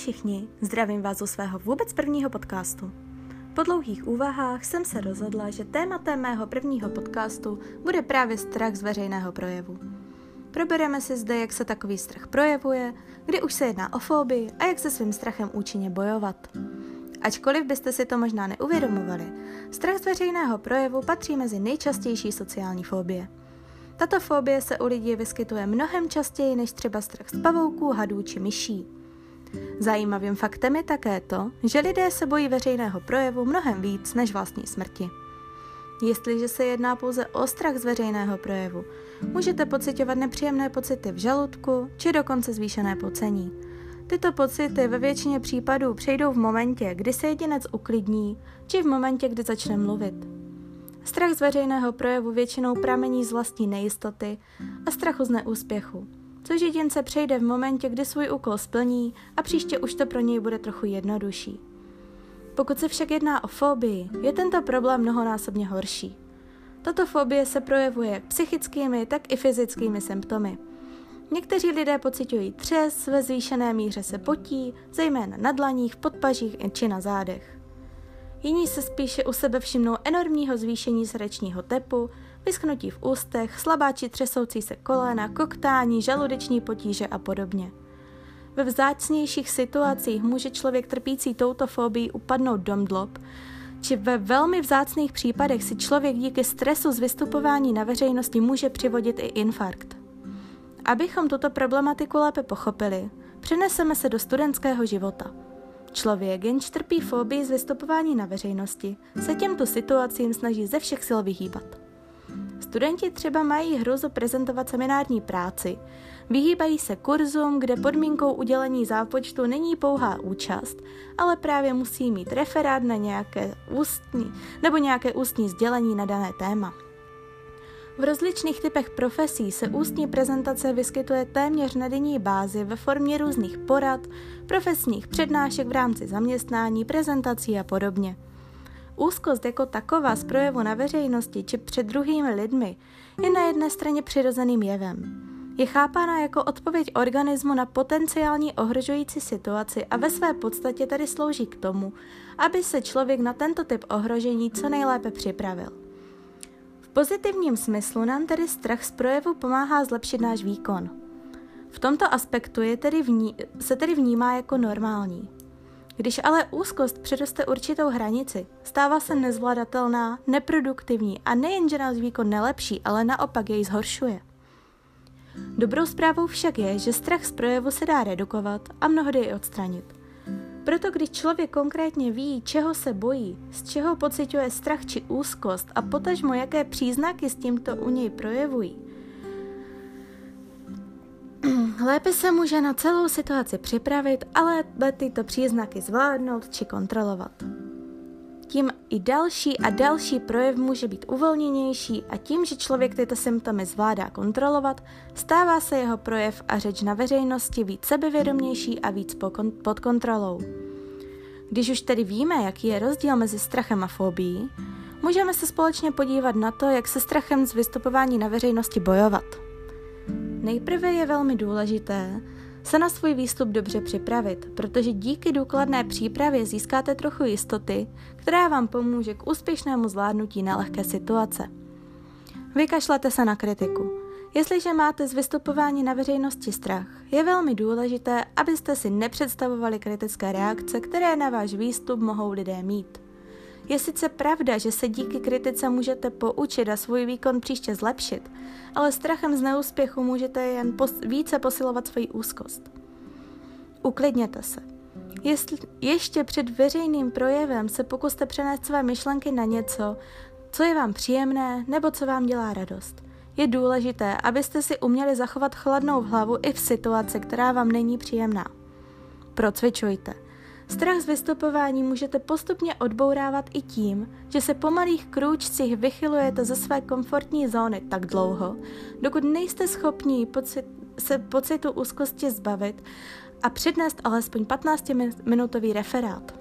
všichni, zdravím vás u svého vůbec prvního podcastu. Po dlouhých úvahách jsem se rozhodla, že tématem mého prvního podcastu bude právě strach z veřejného projevu. Probereme si zde, jak se takový strach projevuje, kdy už se jedná o fobii a jak se svým strachem účinně bojovat. Ačkoliv byste si to možná neuvědomovali, strach z veřejného projevu patří mezi nejčastější sociální fobie. Tato fobie se u lidí vyskytuje mnohem častěji než třeba strach z pavouků, hadů či myší. Zajímavým faktem je také to, že lidé se bojí veřejného projevu mnohem víc než vlastní smrti. Jestliže se jedná pouze o strach z veřejného projevu, můžete pocitovat nepříjemné pocity v žaludku či dokonce zvýšené pocení. Tyto pocity ve většině případů přejdou v momentě, kdy se jedinec uklidní, či v momentě, kdy začne mluvit. Strach z veřejného projevu většinou pramení z vlastní nejistoty a strachu z neúspěchu což jedince přejde v momentě, kdy svůj úkol splní a příště už to pro něj bude trochu jednodušší. Pokud se však jedná o fobii, je tento problém mnohonásobně horší. Tato fobie se projevuje jak psychickými, tak i fyzickými symptomy. Někteří lidé pocitují třes, ve zvýšené míře se potí, zejména na dlaních, podpažích či na zádech. Jiní se spíše u sebe všimnou enormního zvýšení srdečního tepu, vyschnutí v ústech, slabá či třesoucí se kolena, koktání, žaludeční potíže a podobně. Ve vzácnějších situacích může člověk trpící touto fobií upadnout do mdlob, či ve velmi vzácných případech si člověk díky stresu z vystupování na veřejnosti může přivodit i infarkt. Abychom tuto problematiku lépe pochopili, přeneseme se do studentského života. Člověk, jenž trpí fobii z vystupování na veřejnosti, se těmto situacím snaží ze všech sil vyhýbat. Studenti třeba mají hruzu prezentovat seminární práci, vyhýbají se kurzům, kde podmínkou udělení zápočtu není pouhá účast, ale právě musí mít referát na nějaké ústní nebo nějaké ústní sdělení na dané téma. V rozličných typech profesí se ústní prezentace vyskytuje téměř na denní bázi ve formě různých porad, profesních přednášek v rámci zaměstnání, prezentací a podobně. Úzkost jako taková z projevu na veřejnosti či před druhými lidmi je na jedné straně přirozeným jevem. Je chápána jako odpověď organismu na potenciální ohrožující situaci a ve své podstatě tedy slouží k tomu, aby se člověk na tento typ ohrožení co nejlépe připravil. V pozitivním smyslu nám tedy strach z projevu pomáhá zlepšit náš výkon. V tomto aspektu je tedy vní, se tedy vnímá jako normální. Když ale úzkost přeroste určitou hranici, stává se nezvladatelná, neproduktivní a nejenže nás výkon nelepší, ale naopak jej zhoršuje. Dobrou zprávou však je, že strach z projevu se dá redukovat a mnohdy i odstranit. Proto když člověk konkrétně ví, čeho se bojí, z čeho pociťuje strach či úzkost a potažmo jaké příznaky s tímto u něj projevují, Lépe se může na celou situaci připravit, ale tyto příznaky zvládnout či kontrolovat. Tím i další a další projev může být uvolněnější a tím, že člověk tyto symptomy zvládá kontrolovat, stává se jeho projev a řeč na veřejnosti víc sebevědomější a víc pod kontrolou. Když už tedy víme, jaký je rozdíl mezi strachem a fobií, můžeme se společně podívat na to, jak se strachem z vystupování na veřejnosti bojovat. Nejprve je velmi důležité se na svůj výstup dobře připravit, protože díky důkladné přípravě získáte trochu jistoty, která vám pomůže k úspěšnému zvládnutí nelehké situace. Vykašlete se na kritiku. Jestliže máte z vystupování na veřejnosti strach, je velmi důležité, abyste si nepředstavovali kritické reakce, které na váš výstup mohou lidé mít. Je sice pravda, že se díky kritice můžete poučit a svůj výkon příště zlepšit, ale strachem z neúspěchu můžete jen pos- více posilovat svoji úzkost. Uklidněte se. Jestli ještě před veřejným projevem se pokuste přenést své myšlenky na něco, co je vám příjemné nebo co vám dělá radost. Je důležité, abyste si uměli zachovat chladnou hlavu i v situaci, která vám není příjemná. Procvičujte – Strach z vystupování můžete postupně odbourávat i tím, že se po malých krůčcích vychylujete ze své komfortní zóny tak dlouho, dokud nejste schopni pocit, se pocitu úzkosti zbavit a přednést alespoň 15-minutový referát.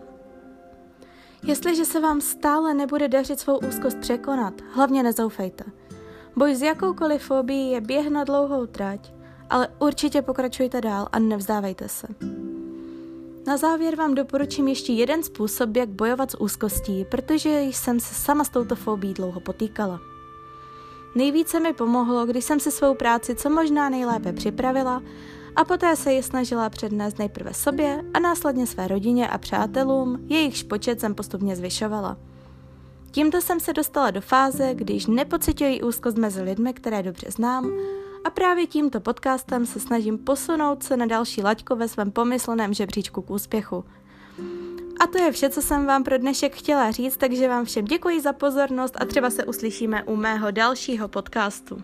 Jestliže se vám stále nebude dařit svou úzkost překonat, hlavně nezoufejte. Boj s jakoukoliv fobií je běh na dlouhou trať, ale určitě pokračujte dál a nevzdávejte se. Na závěr vám doporučím ještě jeden způsob, jak bojovat s úzkostí, protože jsem se sama s touto fobí dlouho potýkala. Nejvíce mi pomohlo, když jsem si svou práci co možná nejlépe připravila a poté se ji snažila přednést nejprve sobě a následně své rodině a přátelům, jejichž počet jsem postupně zvyšovala. Tímto jsem se dostala do fáze, když nepocituji úzkost mezi lidmi, které dobře znám, a právě tímto podcastem se snažím posunout se na další laťko ve svém pomysleném žebříčku k úspěchu. A to je vše, co jsem vám pro dnešek chtěla říct, takže vám všem děkuji za pozornost a třeba se uslyšíme u mého dalšího podcastu.